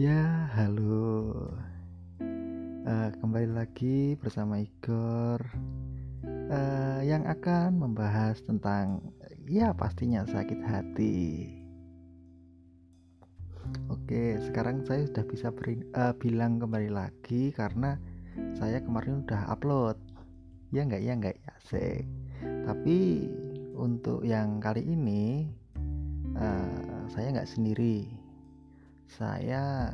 Ya, halo. Uh, kembali lagi bersama Igor uh, yang akan membahas tentang ya pastinya sakit hati. Oke, sekarang saya sudah bisa beri, uh, bilang kembali lagi karena saya kemarin udah upload. Ya enggak ya enggak ya sih. Tapi untuk yang kali ini uh, saya nggak sendiri saya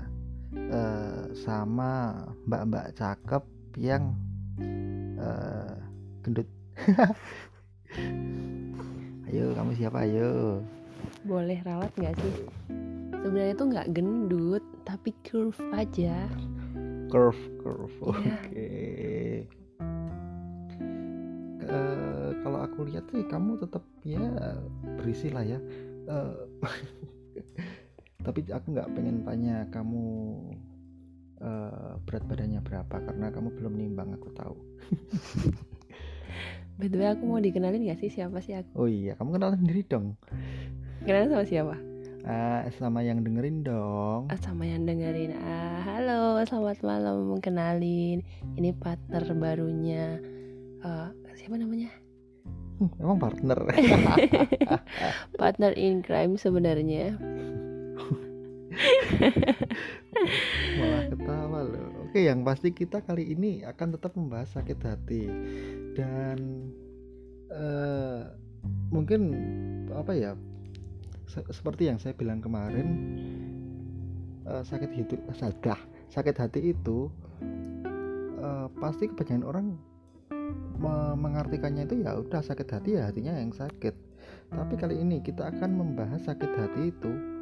uh, sama mbak-mbak cakep yang uh, gendut. Ayo kamu siapa? Ayo. Boleh rawat nggak sih? Sebenarnya tuh nggak gendut tapi curve aja. Curve curve. Iya. oke. Okay. uh, kalau aku lihat sih kamu tetap ya berisi lah ya. Uh, tapi aku nggak pengen tanya kamu uh, berat badannya berapa karena kamu belum nimbang aku tahu By the way aku mau dikenalin gak sih siapa sih aku? Oh iya, kamu kenal sendiri dong. Kenalin sama siapa? Uh, sama yang dengerin dong. Uh, sama yang dengerin. Uh, halo, selamat malam. Kenalin, ini partner barunya. Uh, siapa namanya? Hmm, emang partner. partner in crime sebenarnya. malah ketawa loh. Oke yang pasti kita kali ini akan tetap membahas sakit hati. Dan uh, mungkin apa ya se seperti yang saya bilang kemarin uh, sakit hidup sadah sakit hati itu uh, pasti kebanyakan orang me mengartikannya itu ya udah sakit hati ya hatinya yang sakit. Tapi kali ini kita akan membahas sakit hati itu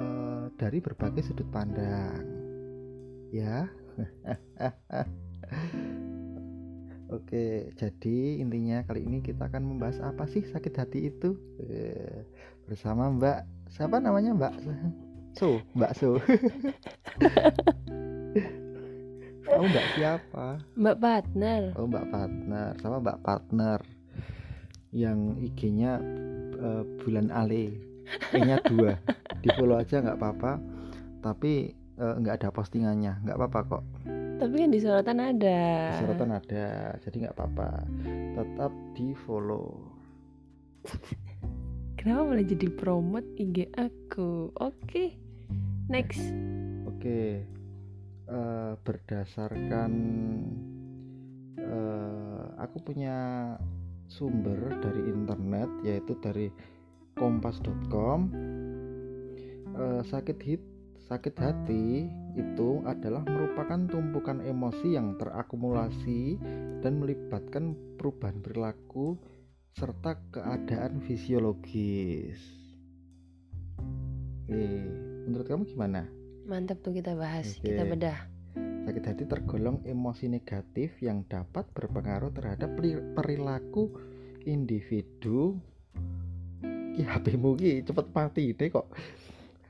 uh, dari berbagai sudut pandang. Ya. Oke, jadi intinya kali ini kita akan membahas apa sih sakit hati itu? Uh, bersama Mbak siapa namanya Mbak? So, Mbak So. Kamu Mbak siapa? Mbak partner. Oh, Mbak partner, sama Mbak partner. Yang IG-nya uh, bulan Ale, E-nya dua. Di follow aja nggak apa-apa. Tapi uh, nggak ada postingannya. Nggak apa-apa kok. Tapi kan di sorotan ada. Di sorotan ada. Jadi nggak apa-apa. Tetap di follow. Kenapa malah jadi promote IG aku? Oke okay. next. Oke. Okay. uh, eh, berdasarkan uh, aku punya sumber dari internet yaitu dari kompas.com uh, sakit hit sakit hati itu adalah merupakan tumpukan emosi yang terakumulasi dan melibatkan perubahan perilaku serta keadaan fisiologis. Oke, menurut kamu gimana? Mantap tuh kita bahas, Oke. kita bedah. Sakit hati tergolong emosi negatif yang dapat berpengaruh terhadap perilaku individu. Ki HP-mu ki cepet mati deh kok.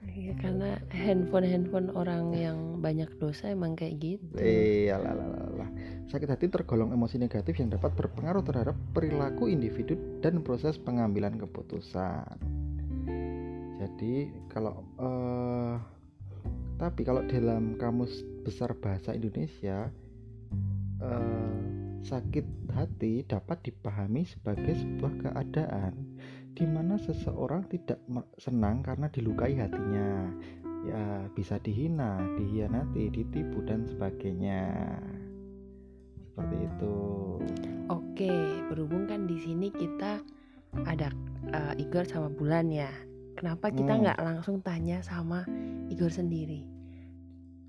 Iya karena handphone handphone orang yang banyak dosa emang kayak gitu. Iya lah lah lah. Sakit hati tergolong emosi negatif yang dapat berpengaruh terhadap perilaku individu dan proses pengambilan keputusan. Jadi kalau uh, tapi kalau dalam kamus besar bahasa Indonesia uh, sakit hati dapat dipahami sebagai sebuah keadaan di mana seseorang tidak senang karena dilukai hatinya ya bisa dihina, dihianati, ditipu dan sebagainya. Seperti itu. Oke, berhubung kan di sini kita ada uh, Igor sama Bulan ya. Kenapa kita hmm. nggak hmm. langsung tanya sama Igor sendiri?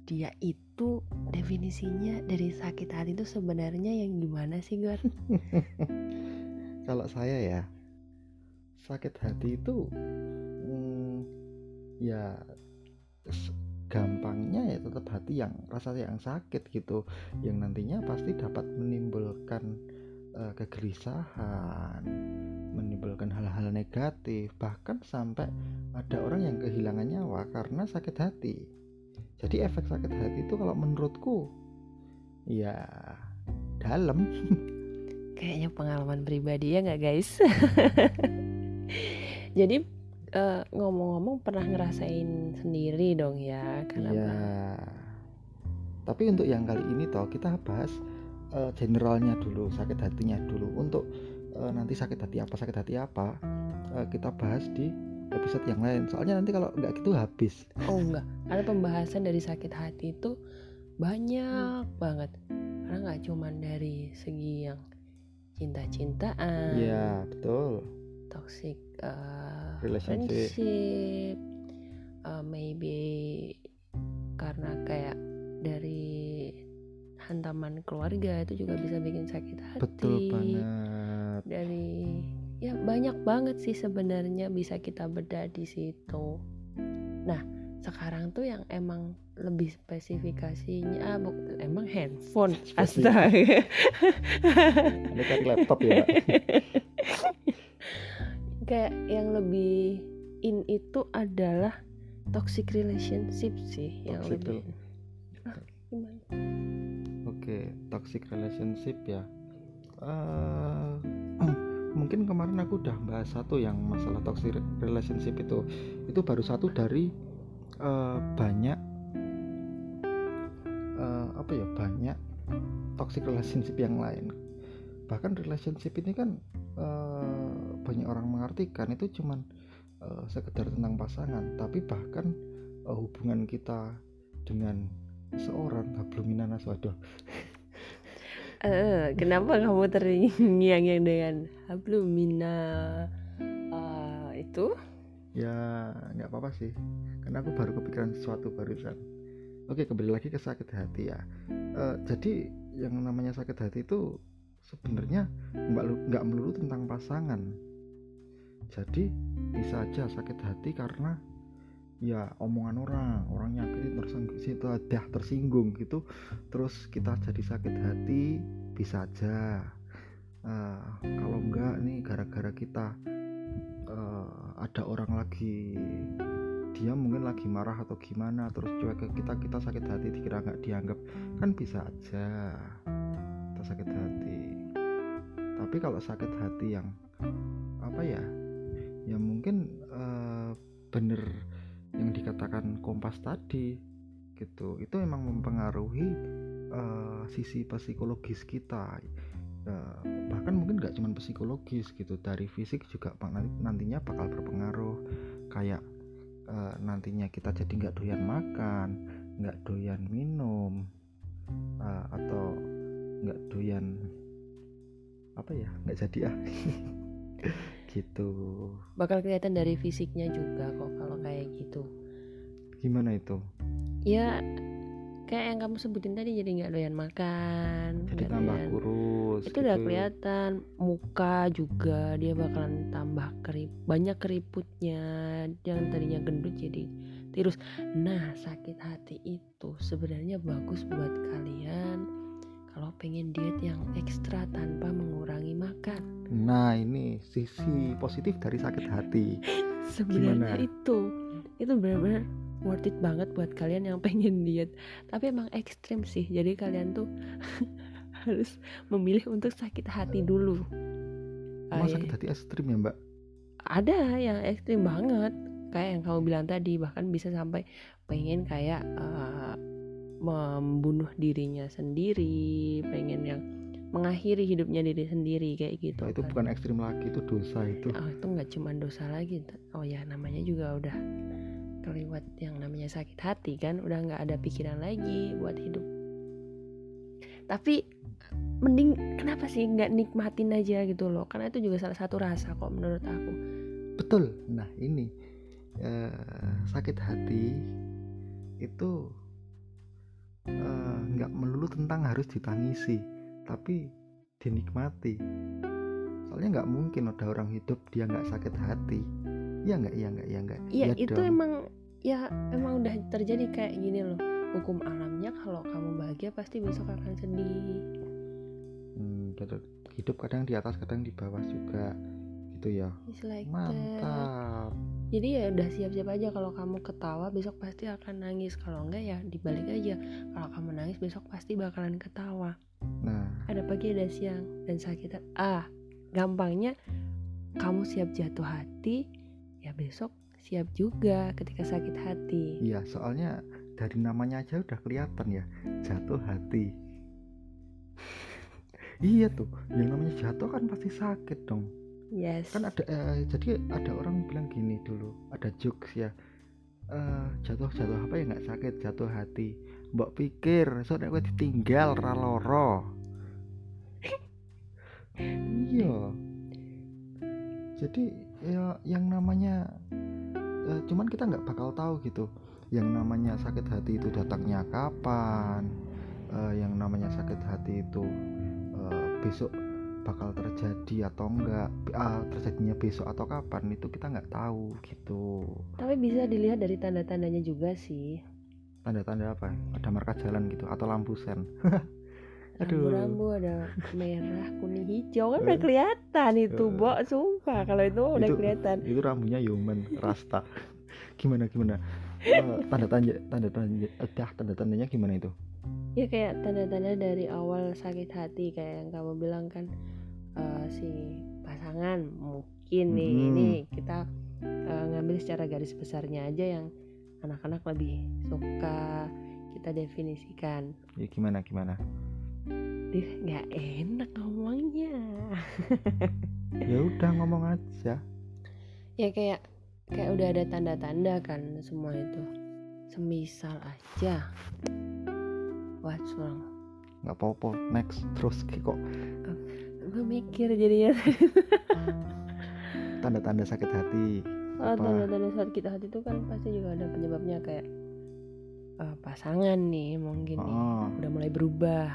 Dia itu definisinya dari sakit hati itu sebenarnya yang gimana sih, Igor? Kalau saya ya, sakit hati itu hmm, ya gampangnya ya tetap hati yang rasa yang sakit gitu. Yang nantinya pasti dapat menimbulkan uh, kegelisahan menimbulkan hal-hal negatif bahkan sampai ada orang yang kehilangan nyawa karena sakit hati. Jadi efek sakit hati itu kalau menurutku ya dalam. Kayaknya pengalaman pribadi ya nggak guys jadi eh, ngomong-ngomong pernah ngerasain sendiri dong ya kenapa Iya. Tapi untuk yang kali ini toh kita bahas eh, generalnya dulu, sakit hatinya dulu. Untuk eh, nanti sakit hati apa sakit hati apa eh, kita bahas di episode yang lain. Soalnya nanti kalau nggak gitu habis. oh enggak karena pembahasan dari sakit hati itu banyak banget karena nggak cuman dari segi yang cinta-cintaan Iya betul. Toxic uh, Relationship. friendship, uh, maybe karena kayak dari hantaman keluarga itu juga bisa bikin sakit hati. Betul banget. Dari ya banyak banget sih sebenarnya bisa kita bedah di situ. Nah sekarang tuh yang emang lebih spesifikasinya ah, buk- emang handphone astaga Ini kan laptop ya. Kayak yang lebih in itu adalah toxic relationship sih yang Toxic lebih ah, gimana Oke, toxic relationship ya. Eh, mungkin kemarin aku udah bahas satu yang masalah toxic relationship itu. Itu baru satu dari eh, banyak eh, apa ya banyak toxic relationship yang lain. Bahkan relationship ini kan banyak orang mengartikan itu cuman eh, sekedar tentang pasangan, tapi bahkan eh, hubungan kita dengan seorang habluminanas waduh Eh, kenapa kamu terngiang-ngiang dengan hablumina eh, itu? Ya nggak apa-apa sih. Karena aku baru kepikiran sesuatu barusan. Oke kembali lagi ke sakit hati ya. Eh, jadi yang namanya sakit hati itu sebenarnya nggak nggak melulu tentang pasangan jadi bisa aja sakit hati karena ya omongan orang orang nyakitin tersinggung situ dah tersinggung gitu terus kita jadi sakit hati bisa aja. Eh, kalau enggak nih gara-gara kita eh, ada orang lagi dia mungkin lagi marah atau gimana terus cuek ke kita kita sakit hati dikira nggak dianggap kan bisa aja. Kita sakit hati. Tapi kalau sakit hati yang apa ya ya mungkin eh, bener yang dikatakan kompas tadi gitu. Itu emang mempengaruhi eh, sisi psikologis kita. Eh, bahkan mungkin nggak cuma psikologis gitu dari fisik juga nantinya bakal berpengaruh. Kayak eh, nantinya kita jadi nggak doyan makan nggak doyan minum eh, atau nggak doyan apa ya nggak jadi ah gitu. Bakal kelihatan dari fisiknya juga kok kalau kayak gitu. Gimana itu? Ya kayak yang kamu sebutin tadi jadi nggak doyan makan jadi tambah doyan- kurus itu udah gitu. kelihatan muka juga dia bakalan tambah kerip banyak keriputnya yang tadinya gendut jadi tirus. Nah sakit hati itu sebenarnya bagus buat kalian kalau pengen diet yang ekstra tanpa mengurangi makan. Nah ini sisi positif dari sakit hati. Sebenarnya Gimana? itu. Itu benar-benar worth it banget buat kalian yang pengen diet. Tapi emang ekstrim sih. Jadi kalian tuh harus memilih untuk sakit hati dulu. Emang sakit hati ekstrim ya mbak? Ada yang ekstrim banget. Kayak yang kamu bilang tadi. Bahkan bisa sampai pengen kayak eh, membunuh dirinya sendiri pengen yang mengakhiri hidupnya diri sendiri kayak gitu Nah, itu kan. bukan ekstrim lagi itu dosa itu. Oh itu nggak cuma dosa lagi. Oh ya namanya juga udah keliwat yang namanya sakit hati kan udah nggak ada pikiran lagi buat hidup. Tapi mending kenapa sih nggak nikmatin aja gitu loh? Karena itu juga salah satu rasa kok menurut aku. Betul. Nah ini eh, sakit hati itu eh, nggak melulu tentang harus ditangisi tapi dinikmati. Soalnya nggak mungkin ada orang hidup dia nggak sakit hati. Iya nggak iya nggak iya nggak? Iya Iya itu dong. emang ya emang udah terjadi kayak gini loh. Hukum alamnya kalau kamu bahagia pasti besok akan sedih. Hmm, betul. hidup kadang di atas kadang di bawah juga. Gitu ya. It's like that. Jadi ya udah siap-siap aja kalau kamu ketawa besok pasti akan nangis kalau enggak ya dibalik aja. Kalau kamu nangis besok pasti bakalan ketawa. Nah. Ada pagi ada siang dan sakit ah gampangnya kamu siap jatuh hati ya besok siap juga ketika sakit hati. Iya soalnya dari namanya aja udah kelihatan ya jatuh hati. Iya tuh yang namanya jatuh kan pasti sakit dong yes. Kan ada eh, jadi ada orang bilang gini dulu ada jokes ya. Eh, jatuh jatuh apa ya nggak sakit jatuh hati. Mbok pikir soalnya gue ditinggal raloro iya. Jadi ya yang namanya ya, cuman kita nggak bakal tahu gitu. Yang namanya sakit hati itu datangnya kapan uh, yang namanya sakit hati itu uh, besok bakal terjadi atau enggak uh, terjadinya besok atau kapan itu kita nggak tahu gitu. Tapi bisa dilihat dari tanda-tandanya juga sih. Tanda-tanda apa? Ada marka jalan gitu atau lampu sen. Rambu-rambu ada merah kuning hijau kan udah kelihatan itu uh, bok sumpah kalau itu udah itu, kelihatan. itu rambunya human rasta. Gimana gimana? Uh, tanda tanda tanda tanda eh, tanda tandanya gimana itu ya kayak tanda-tanda dari awal sakit hati kayak yang kamu bilang kan uh, si pasangan mungkin nih hmm. ini kita uh, ngambil secara garis besarnya aja yang anak-anak lebih suka kita definisikan. Ya gimana gimana? Dih, nggak enak ngomongnya. Ya udah ngomong aja. Ya kayak kayak udah ada tanda-tanda kan semua itu. Semisal aja what's wrong nggak apa-apa next terus kok. Gue mikir jadinya. Tanda-tanda sakit hati oh, tanda-tanda sakit hati itu kan pasti juga ada penyebabnya kayak uh, pasangan nih mungkin oh. nih udah mulai berubah.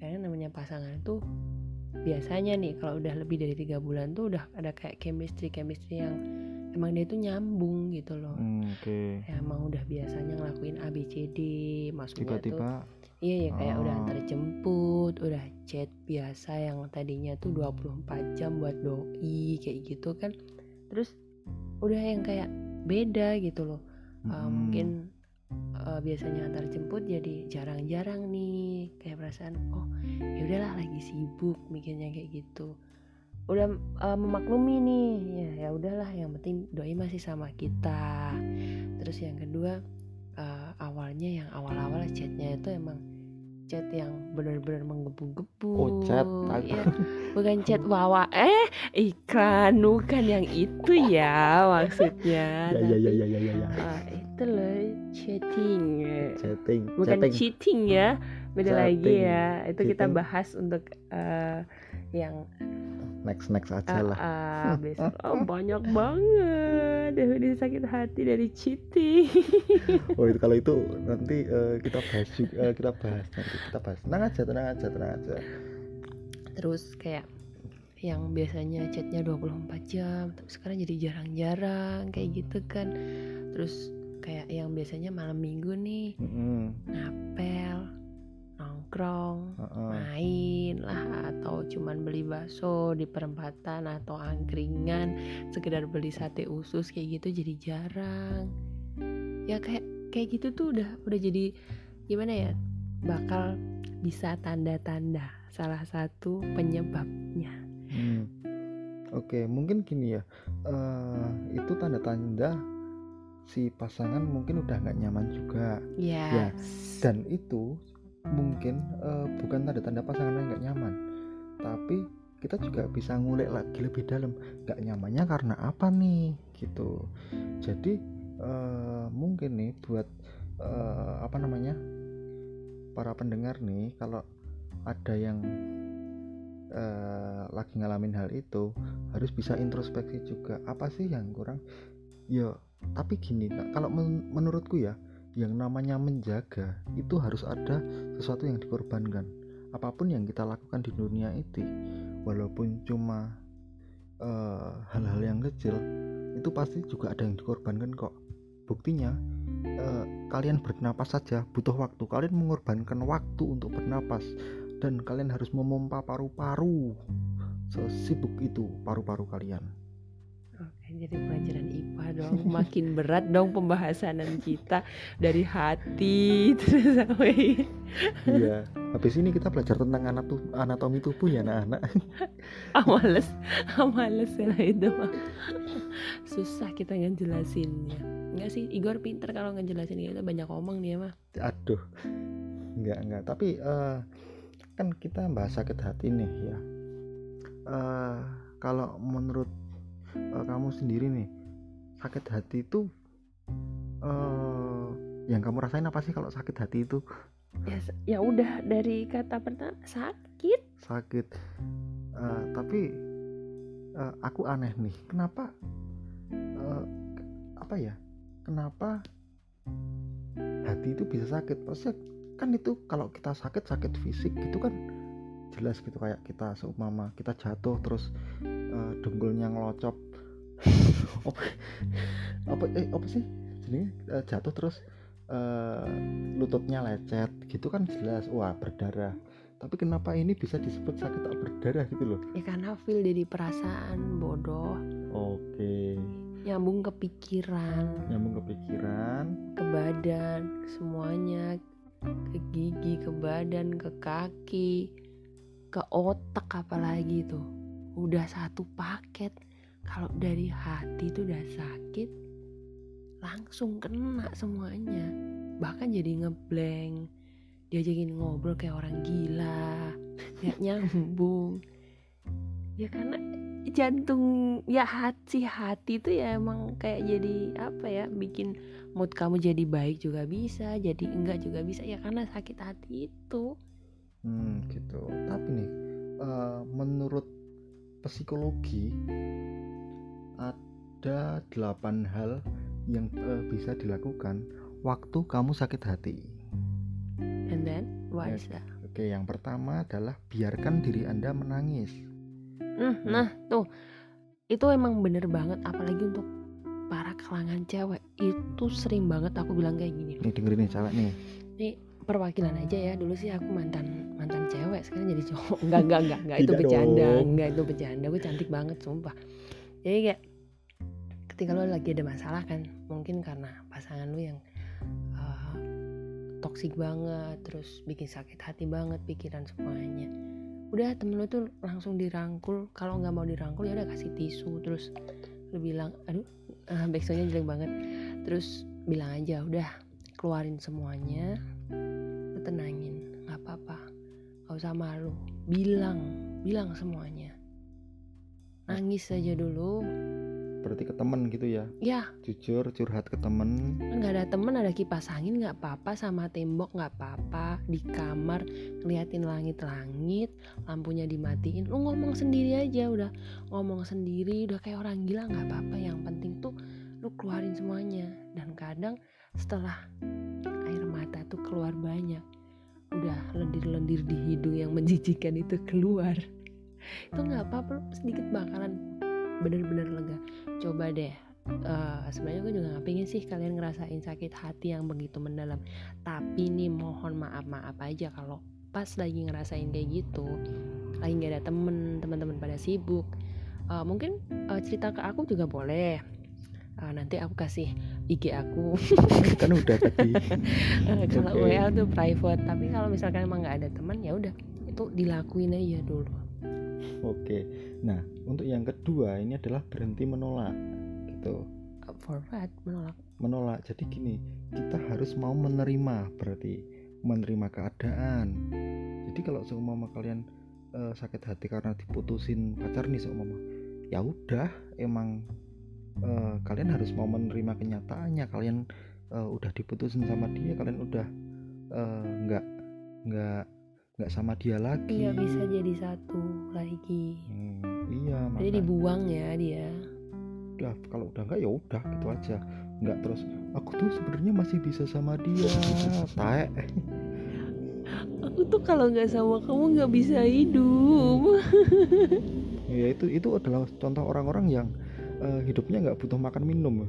Karena namanya pasangan itu biasanya nih kalau udah lebih dari tiga bulan tuh udah ada kayak chemistry chemistry yang emang dia itu nyambung gitu loh. Hmm, okay. ya emang udah biasanya ngelakuin A B C D. Maksudnya tiba-tiba? Iya ya kayak oh. udah antar jemput udah chat biasa yang tadinya tuh 24 jam buat doi kayak gitu kan. Terus udah yang kayak beda gitu loh. Hmm. uh, mungkin uh, biasanya antar jemput jadi jarang-jarang nih kayak perasaan oh ya udahlah lagi sibuk mikirnya kayak gitu udah uh, memaklumi nih ya ya udahlah yang penting doi masih sama kita terus yang kedua uh, awalnya yang awal-awal chatnya itu emang chat yang benar-benar menggebu-gebu. Oh, chat. Ya, bukan chat wawa. Eh, iklan bukan yang itu ya maksudnya. ya, ya, ya, ya, ya, ya, ya. Uh, itu loh chatting. Chatting. Bukan chatting. cheating ya. Beda chatting. lagi ya. Itu chatting. kita bahas untuk uh, yang next next aja lah. Uh, uh, besok oh, banyak banget definisi sakit hati dari cheating. oh itu kalau itu nanti uh, kita bahas juga uh, kita bahas nanti kita bahas. Tenang aja, tenang aja, tenang aja. Terus kayak yang biasanya chatnya 24 jam tapi sekarang jadi jarang-jarang kayak gitu kan terus kayak yang biasanya malam minggu nih mm -hmm. ngapel nongkrong, uh-uh. main lah atau cuman beli bakso di perempatan atau angkringan, sekedar beli sate usus kayak gitu jadi jarang. Ya kayak kayak gitu tuh udah udah jadi gimana ya? Bakal bisa tanda-tanda salah satu penyebabnya. Hmm. Oke, okay, mungkin gini ya. Uh, itu tanda-tanda si pasangan mungkin udah nggak nyaman juga. Yes. Ya. Dan itu mungkin uh, bukan tanda-tanda pasangan yang nggak nyaman. Tapi kita juga bisa ngulik lagi lebih dalam nggak nyamannya karena apa nih gitu. Jadi uh, mungkin nih buat uh, apa namanya para pendengar nih kalau ada yang uh, lagi ngalamin hal itu harus bisa introspeksi juga apa sih yang kurang? Ya tapi gini kalau men menurutku ya yang namanya menjaga itu harus ada sesuatu yang dikorbankan. Apa pun yang kita lakukan di dunia itu walaupun cuma eh, hal-hal uh, yang kecil itu pasti juga ada yang dikorbankan kok. Buktinya uh, kalian bernapas saja butuh waktu. Kalian mengorbankan waktu untuk bernapas dan kalian harus memompa paru-paru sesibuk itu paru-paru kalian jadi pelajaran IPA dong. Makin berat dong pembahasanan kita. Dari hati terus sampai iya. Habis ini kita belajar tentang anatomi tubuh ya anak-anak. Ah males. Ah males ya itu mah susah kita ngejelasinnya. Enggak sih Igor pinter kalau ngejelasin gitu. Banyak ngomong dia mah. Aduh. Enggak enggak. Tapi uh, kan kita bahas sakit hati nih ya. Uh, kalau menurut uh, kamu sendiri nih sakit hati itu uh, yang kamu rasain apa sih kalau sakit hati itu? Ya ya udah dari kata pertama sakit. Sakit. Uh, tapi uh, aku aneh nih kenapa uh, apa ya kenapa hati itu bisa sakit? Maksudnya kan itu kalau kita sakit sakit fisik gitu kan jelas gitu kayak kita seumpama kita jatuh terus uh, dengkulnya ngelocop apa apa eh apa sih? Jadi uh, jatuh terus uh, lututnya lecet gitu kan jelas. Wah berdarah. Tapi kenapa ini bisa disebut sakit tak berdarah gitu loh? Ya karena feel dari perasaan bodoh. Oke. Okay. nyambung ke pikiran. Nyambung ke pikiran. Ke badan semuanya. Ke gigi ke badan ke kaki ke otak apalagi tuh. Udah satu paket kalau dari hati itu udah sakit langsung kena semuanya. Bahkan jadi ngeblank diajakin ngobrol kayak orang gila nggak nyambung. Ya karena jantung ya hati hati itu ya emang kayak jadi apa ya bikin mood kamu jadi baik juga bisa jadi enggak juga bisa. Ya karena sakit hati itu. Hmm gitu. Tapi nih uh, menurut psikologi ada delapan hal yang uh, bisa dilakukan waktu kamu sakit hati. And then, why is that? Oke, yang pertama adalah biarkan diri Anda menangis. Nah, nah, tuh. Itu emang bener banget apalagi untuk para kalangan cewek. Itu sering banget aku bilang kayak gini. Nih dengerin nih cewek nih. Nih perwakilan aja ya. Dulu sih aku mantan mantan cewek, sekarang jadi cowok. Enggak, enggak, enggak, enggak. itu bercanda. Dong. Enggak, itu bercanda. Gue cantik banget, sumpah. Jadi kayak ketika lo lagi ada masalah kan mungkin karena pasangan lo yang uh, toksik banget terus bikin sakit hati banget pikiran semuanya udah temen lo tuh langsung dirangkul kalau nggak mau dirangkul ya udah kasih tisu terus lo bilang aduh uh, backsoundnya jelek banget terus bilang aja udah keluarin semuanya lo tenangin nggak apa-apa. Gak usah malu. Bilang bilang semuanya. Nangis aja dulu. Berarti ke temen gitu ya? Ya jujur curhat ke temen. Nggak ada temen ada kipas angin nggak apa-apa. Sama tembok nggak apa-apa. Di kamar ngeliatin langit-langit. Lampunya dimatiin. Lu ngomong sendiri aja udah. Ngomong sendiri udah kayak orang gila nggak apa-apa. Yang penting tuh lu keluarin semuanya. Dan kadang setelah tuh keluar banyak. Udah lendir-lendir di hidung yang menjijikan itu keluar. Itu nggak apa-apa sedikit bakalan bener-bener lega. Coba deh uh, sebenarnya gue juga gak pengen sih kalian ngerasain sakit hati yang begitu mendalam. Tapi nih mohon maaf maaf aja kalau pas lagi ngerasain kayak gitu lagi nggak ada temen teman-teman pada sibuk. Uh, mungkin uh, cerita ke aku juga boleh uh, nanti aku kasih IG aku kan udah tadi kalau okay. WA tuh private tapi kalau misalkan emang nggak ada teman ya udah itu dilakuin aja dulu Oke. Nah, untuk yang kedua ini adalah berhenti menolak. Gitu. For what? Menolak. Menolak. Jadi gini, kita harus mau menerima berarti menerima keadaan. Jadi kalau seumpama kalian uh, sakit hati karena diputusin pacar nih seumpama, ya udah emang uh, kalian harus mau menerima kenyataannya. Kalian uh, udah diputusin sama dia, kalian udah nggak uh, nggak nggak sama dia lagi. Nggak bisa jadi satu lagi. Hmm, iya jadi dibuang ya dia. Udah kalau udah nggak ya udah gitu aja. Nggak terus aku tuh sebenarnya masih bisa sama dia. Tae aku tuh kalau nggak sama kamu nggak bisa hidup. Ya itu itu adalah contoh orang-orang yang uh, hidupnya nggak butuh makan minum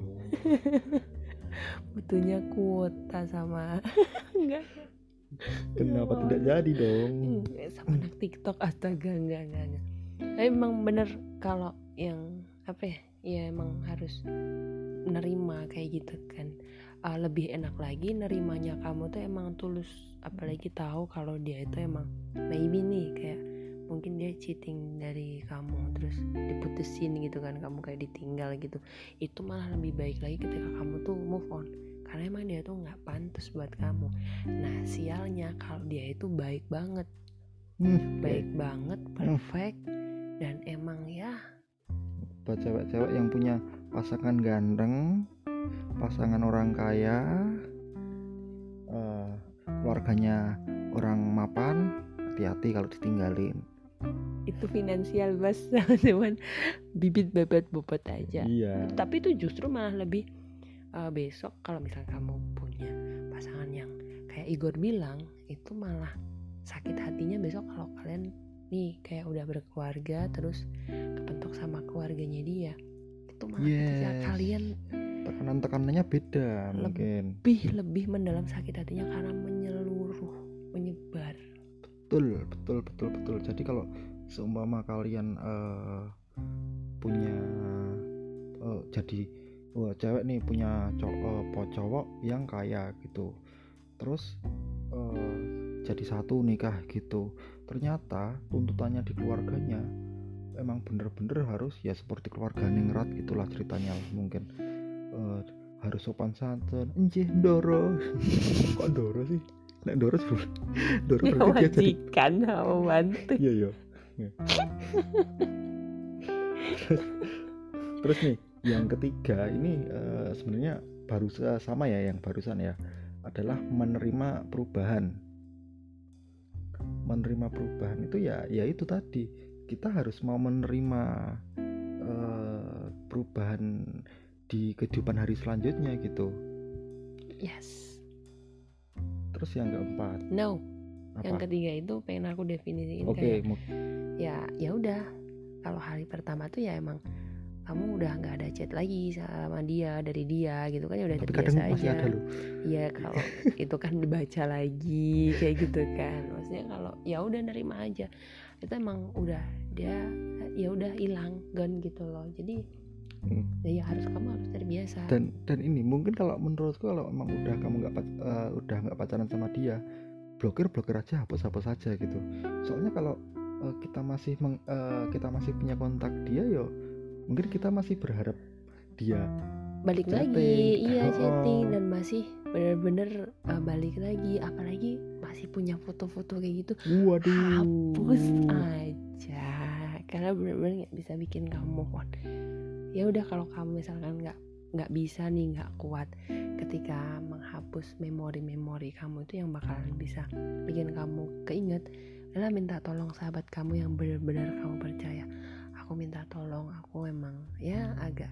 butuhnya kuota sama enggak Kenapa ya, tidak jadi dong? Sama anak TikTok astaga enggak enggak enggak. Tapi emang bener kalau yang apa ya? Ya emang harus menerima kayak gitu kan. Uh, lebih enak lagi nerimanya kamu tuh emang tulus apalagi tahu kalau dia itu emang maybe nih kayak mungkin dia cheating dari kamu terus diputusin gitu kan kamu kayak ditinggal gitu. Itu malah lebih baik lagi ketika kamu tuh move on. Karena emang dia tuh nggak pantas buat kamu. Nah sialnya kalau dia itu baik banget. Hmm, baik banget perfect dan emang ya. Buat cewek-cewek yang punya pasangan ganteng pasangan orang kaya eh, keluarganya orang mapan hati-hati kalau ditinggalin itu finansial bos cuman bibit bebet bobot aja. Iya. Tapi itu justru malah lebih uh, besok kalau misal kamu punya pasangan yang kayak Igor bilang itu malah sakit hatinya besok kalau kalian nih kayak udah berkeluarga terus kepentok sama keluarganya dia. Itu malah ketika Yes. kalian tekanan-tekanannya beda Leb- mungkin. lebih lebih mendalam sakit hatinya karena menyeluruh menyebar. Betul betul betul betul. Jadi kalau seumpama kalian eh, punya eh, jadi wah, cewek nih punya cowok cowok yang kaya gitu. Terus eh, jadi satu nikah gitu. Ternyata tuntutannya di keluarganya emang bener-bener harus ya seperti keluarga ningrat gitulah ceritanya mungkin. Eh, harus sopan santun. Enjih doro. Kok doro sih? Nek doro sih doro ya berarti dia jadi mantu Iya iya. Iya. terus, terus nih yang ketiga ini eh, sebenarnya baru sa- sama ya yang barusan ya adalah menerima perubahan. Menerima perubahan itu ya ya itu tadi kita harus mau menerima eh, perubahan di kehidupan hari selanjutnya gitu. yes Terus yang keempat no yang apa? ketiga itu pengen aku definisiin Oke, kayak ya ya udah kalau hari pertama tuh ya emang kamu udah nggak ada chat lagi sama dia dari dia gitu kan ya udah tapi terbiasa kadang masih aja. Iya kalau itu kan dibaca lagi kayak gitu kan maksudnya kalau ya udah nerima aja itu emang udah dia ya udah hilang gone gitu loh jadi Hmm. ya, ya harus kamu harus terbiasa dan dan ini mungkin kalau menurutku kalau emang udah kamu nggak eh, udah nggak pacaran sama dia blokir blokir aja hapus hapus aja gitu soalnya kalau eh, kita masih meng- eh, kita masih punya kontak dia yo mungkin kita masih berharap dia balik chatting. lagi iya Oh. chatting dan masih bener-bener uh, balik lagi apalagi masih punya foto-foto kayak gitu waduh hapus aja karena bener-bener nggak bisa bikin kamu on ya udah kalau kamu misalkan nggak nggak bisa nih nggak kuat ketika menghapus memori-memori kamu itu yang bakalan bisa bikin kamu keinget adalah minta tolong sahabat kamu yang benar-benar kamu percaya. Aku minta tolong aku emang ya agak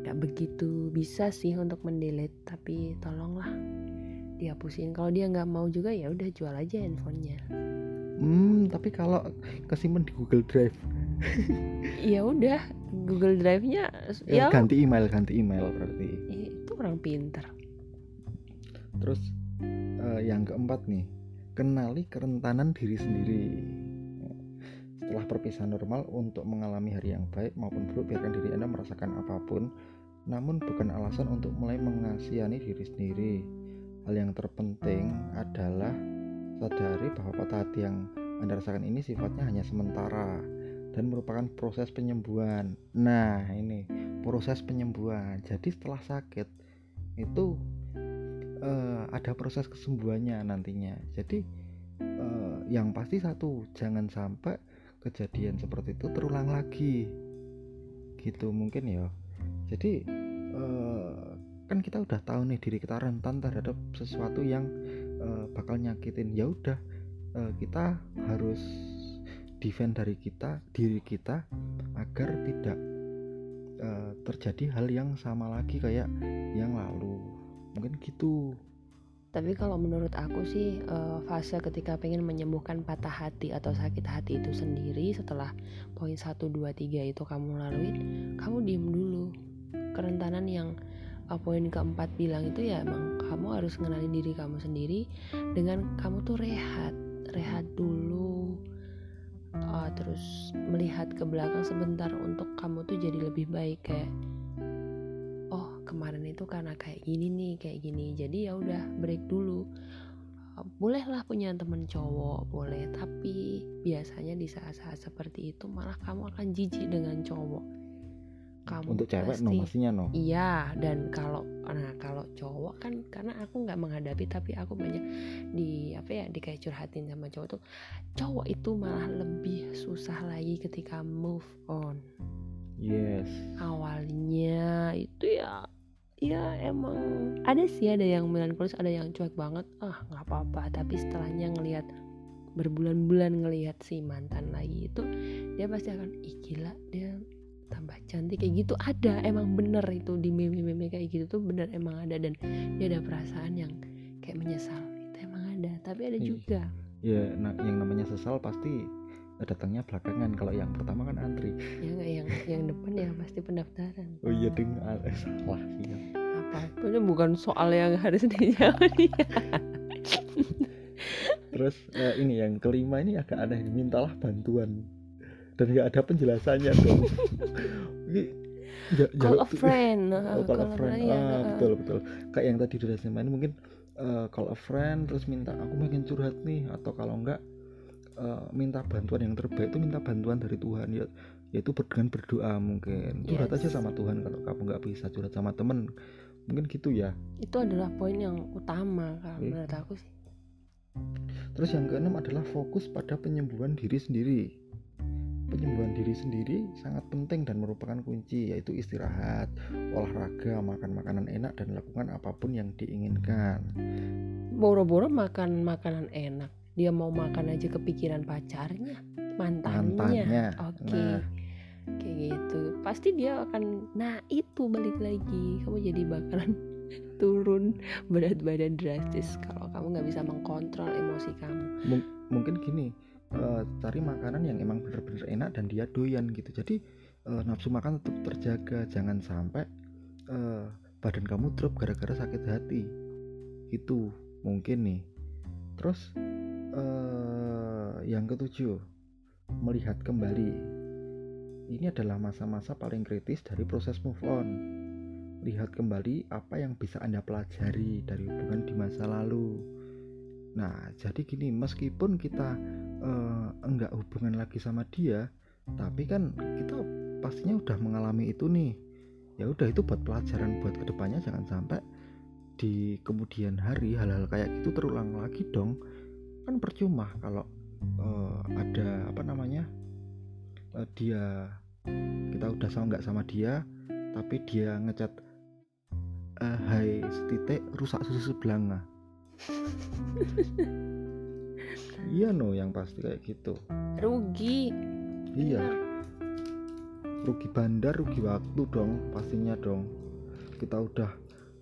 nggak begitu bisa sih untuk mendelete tapi tolonglah dihapusin. Kalau dia nggak mau juga ya udah jual aja handphonenya. Hmm tapi kalau kesimpan di Google Drive ya udah Google Drive-nya eh, ya ganti email ganti email berarti itu orang pinter Terus eh, yang keempat nih, kenali kerentanan diri sendiri. Setelah perpisahan normal untuk mengalami hari yang baik maupun buruk, biarkan diri Anda merasakan apa pun, namun bukan alasan untuk mulai mengasihani diri sendiri. Hal yang terpenting adalah sadari bahwa patah hati yang Anda rasakan ini sifatnya hanya sementara dan merupakan proses penyembuhan. Nah, ini proses penyembuhan. Jadi setelah sakit itu eh, ada proses kesembuhannya nantinya. Jadi eh, yang pasti satu, jangan sampai kejadian seperti itu terulang lagi. Gitu mungkin ya. Jadi eh, kan kita udah tahu nih diri kita rentan terhadap sesuatu yang bakal nyakitin. Ya udah kita harus defend dari kita, diri kita agar tidak eh, terjadi hal yang sama lagi kayak yang lalu. Mungkin gitu. Tapi kalau menurut aku sih eh, fase ketika pengen menyembuhkan patah hati atau sakit hati itu sendiri setelah poin 1, 2, 3 itu kamu laluin kamu diem dulu. Kerentanan yang eh, poin keempat bilang itu ya emang kamu harus ngenalin diri kamu sendiri dengan kamu tuh rehat rehat dulu Eh, terus melihat ke belakang sebentar untuk kamu tuh jadi lebih baik kayak oh kemarin itu karena kayak gini nih kayak gini. Jadi ya udah break dulu. Bolehlah punya temen cowok boleh. Tapi biasanya di saat-saat seperti itu malah kamu akan jijik dengan cowok kamu untuk cewek pasti, no maksudnya no. Iya dan kalau nah kalau cowok kan karena aku nggak menghadapi tapi aku banyak di apa ya di kayak curhatin sama cowok tuh cowok itu malah lebih susah lagi ketika move on. Yes. Awalnya itu ya ya emang ada sih ada yang melankolis ada yang cuek banget ah nggak apa-apa. Tapi setelahnya ngelihat berbulan-bulan ngelihat si mantan lagi itu dia pasti akan ih gila dia tambah cantik kayak gitu ada. Emang bener itu di meme-meme kayak gitu tuh bener emang ada. Dan dia ada perasaan yang kayak menyesal. Itu emang ada. Tapi ada juga. Ya nah, yang namanya sesal pasti datangnya belakangan. Kalau yang pertama kan antri. Ya nggak yang yang depan ya pasti pendaftaran. Oh iya ding. Ah, eh, salah. Sih ya. apa ini bukan soal yang harus dijawab. Terus eh, ini yang kelima ini agak aneh. Mintalah bantuan dan nggak ada penjelasannya dong ini ja- call jaluk a friend. Oh, call a friend. ya, Ah, uh, betul betul. Kayak yang tadi di SMA ini mungkin eh, call a friend terus minta aku pengen curhat nih. Atau kalau enggak eh, minta bantuan yang terbaik itu minta bantuan dari Tuhan ya yaitu dengan berdoa mungkin. Curhat Yes. aja sama Tuhan kalau kamu nggak bisa curhat sama temen. Mungkin gitu ya. Itu adalah poin yang utama kalau menurut aku sih. Terus yang keenam adalah fokus pada penyembuhan diri sendiri penyembuhan diri sendiri sangat penting dan merupakan kunci yaitu istirahat olahraga makan makanan enak dan lakukan apa pun yang diinginkan boro-boro makan makanan enak dia mau makan aja kepikiran pacarnya mantannya, Mantannya. oke Nah. kayak gitu pasti dia akan nah itu balik lagi kamu jadi bakalan turun berat badan drastis kalau kamu nggak bisa mengkontrol emosi kamu mungkin gini eh, cari makanan yang emang bener-bener enak dan dia doyan gitu. Jadi eh, nafsu makan tetap terjaga. Jangan sampai eh, badan kamu drop gara-gara sakit hati. Itu mungkin nih. Terus eh, yang ketujuh melihat kembali. Ini adalah masa-masa paling kritis dari proses move on. Lihat kembali apa yang bisa anda pelajari dari hubungan di masa lalu. Nah, jadi gini, meskipun kita eh, enggak hubungan lagi sama dia, tapi kan kita pastinya udah mengalami itu nih. Ya udah itu buat pelajaran buat ke depannya jangan sampai di kemudian hari hal-hal kayak gitu terulang lagi dong. Kan percuma kalau eh, ada apa namanya eh, dia kita udah sama nggak sama dia, tapi dia ngecat eh, hai setitik rusak susu sebelanga. Iya no yang pasti kayak gitu. Rugi. Iya. Rugi bandar rugi waktu dong pastinya dong. Kita udah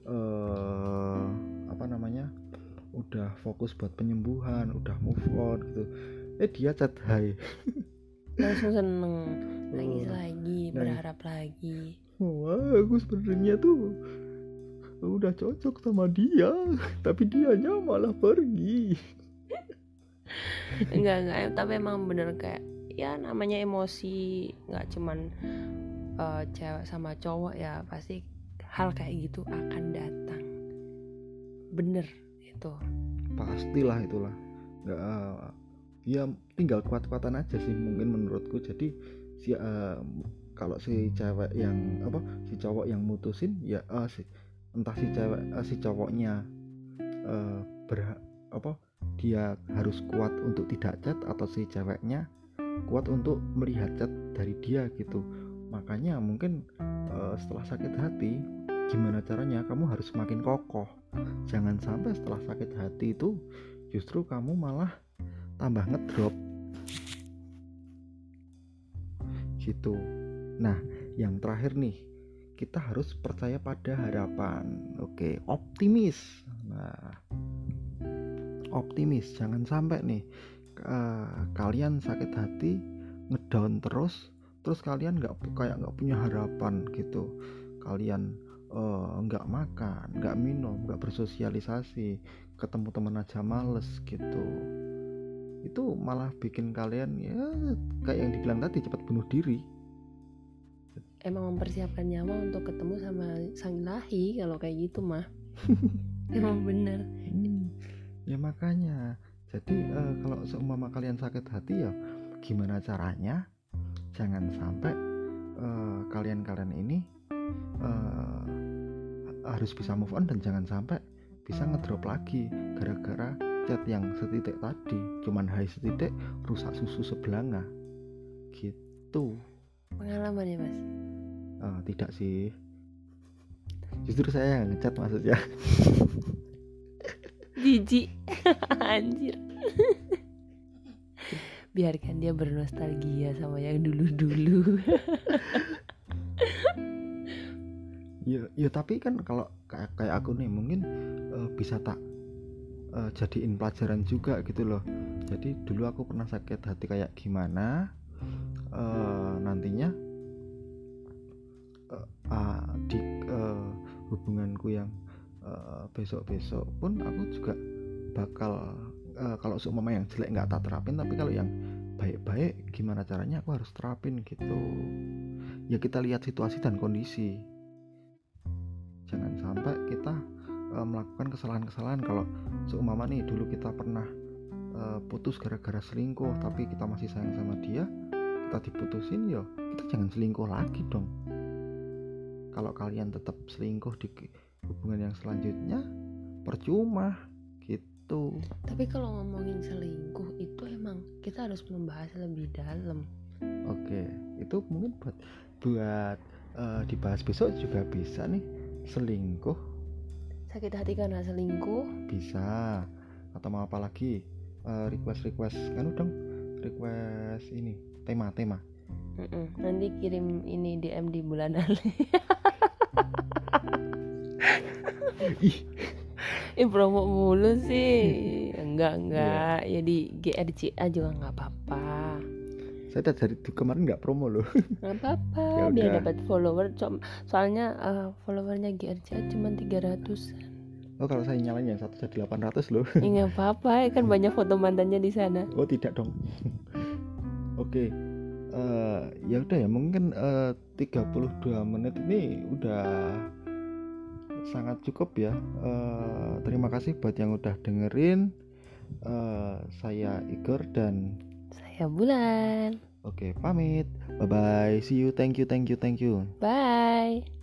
eh apa namanya udah fokus buat penyembuhan udah move on gitu. Eh dia chat hai. Langsung seneng. Nangis Oh, lagi nangis. berharap lagi. Wah aku sebenarnya tuh udah cocok sama dia tapi dianya malah pergi enggak enggak. Tapi emang bener kayak ya namanya emosi nggak cuman eh, cewek sama cowok ya pasti hal kayak gitu akan datang. Bener itu. Pastilah itulah. Nggak eh, ya tinggal kuat-kuatan aja sih mungkin menurutku. Jadi si eh, kalau si cewek yang apa si cowok yang mutusin ya eh, si, entah si cewek eh, si cowoknya eh, berha- apa dia harus kuat untuk tidak chat atau si ceweknya kuat untuk melihat chat dari dia gitu. Makanya mungkin eh, setelah sakit hati gimana caranya kamu harus semakin kokoh? Jangan sampai setelah sakit hati itu justru kamu malah tambah ngedrop. Gitu. Nah yang terakhir nih kita harus percaya pada harapan. Oke optimis. Nah optimis jangan sampai nih eh, kalian sakit hati ngedown terus terus kalian nggak kayak nggak punya harapan gitu. Kalian eh, nggak makan nggak minum nggak bersosialisasi ketemu teman aja males gitu. Itu malah bikin kalian ya kayak yang dibilang tadi cepat bunuh diri. Emang mempersiapkan nyawa untuk ketemu sama sang ilahi kalau kayak gitu mah. Emang bener. Hmm. Ya makanya. Jadi uh, kalau seumpama kalian sakit hati ya gimana caranya? Jangan sampai uh, kalian-kalian ini uh, harus bisa move on dan jangan sampai bisa ngedrop lagi gara-gara chat yang setitik tadi. Cuman hai setitik rusak susu sebelanga. Gitu. Pengalaman ya mas? Uh, tidak sih. Justru saya yang ngecat maksudnya jijik. Anjir. Biarkan dia bernostalgia sama yang dulu-dulu. Ya ya tapi kan kalau kayak kayak aku nih mungkin uh, bisa tak uh, jadiin pelajaran juga gitu loh. Jadi dulu aku pernah sakit hati kayak gimana uh, nantinya uh, uh, di uh, hubunganku yang besok-besok pun aku juga bakal uh, kalau seumpama yang jelek nggak tak terapin tapi kalau yang baik-baik gimana caranya aku harus terapin gitu. Ya kita lihat situasi dan kondisi. Jangan sampai kita uh, melakukan kesalahan-kesalahan. Kalau seumpama nih dulu kita pernah uh, putus gara-gara selingkuh tapi kita masih sayang sama dia kita diputusin ya kita jangan selingkuh lagi dong. Kalau kalian tetap selingkuh di hubungan yang selanjutnya percuma gitu. Tapi kalau ngomongin selingkuh itu emang kita harus membahas lebih dalam. Oke itu mungkin buat buat uh, dibahas besok juga bisa nih selingkuh. Sakit hati karena selingkuh. Bisa. Atau mau apa lagi? Uh, request request kan dong request ini tema tema mm -mm. nanti kirim ini DM di bulan Ali ih eh, promo mulu sih enggak enggak yeah. ya di GRCA juga nggak apa-apa saya dari kemarin nggak promo loh nggak apa-apa ya biar dapat follower so soalnya uh, followernya GRCA cuma 300 Oh kalau saya nyalain yang satu jadi 800 loh. Ya nggak apa-apa, kan banyak foto mantannya di sana. Oh tidak dong. Oke, okay. uh, eh, ya udah ya mungkin eh, uh, 32 menit ini udah sangat cukup ya. Uh, terima kasih buat yang udah dengerin. Uh, saya Igor dan saya Bulan. Oke, pamit. Bye bye. See you. Thank you. Thank you. Thank you. Bye.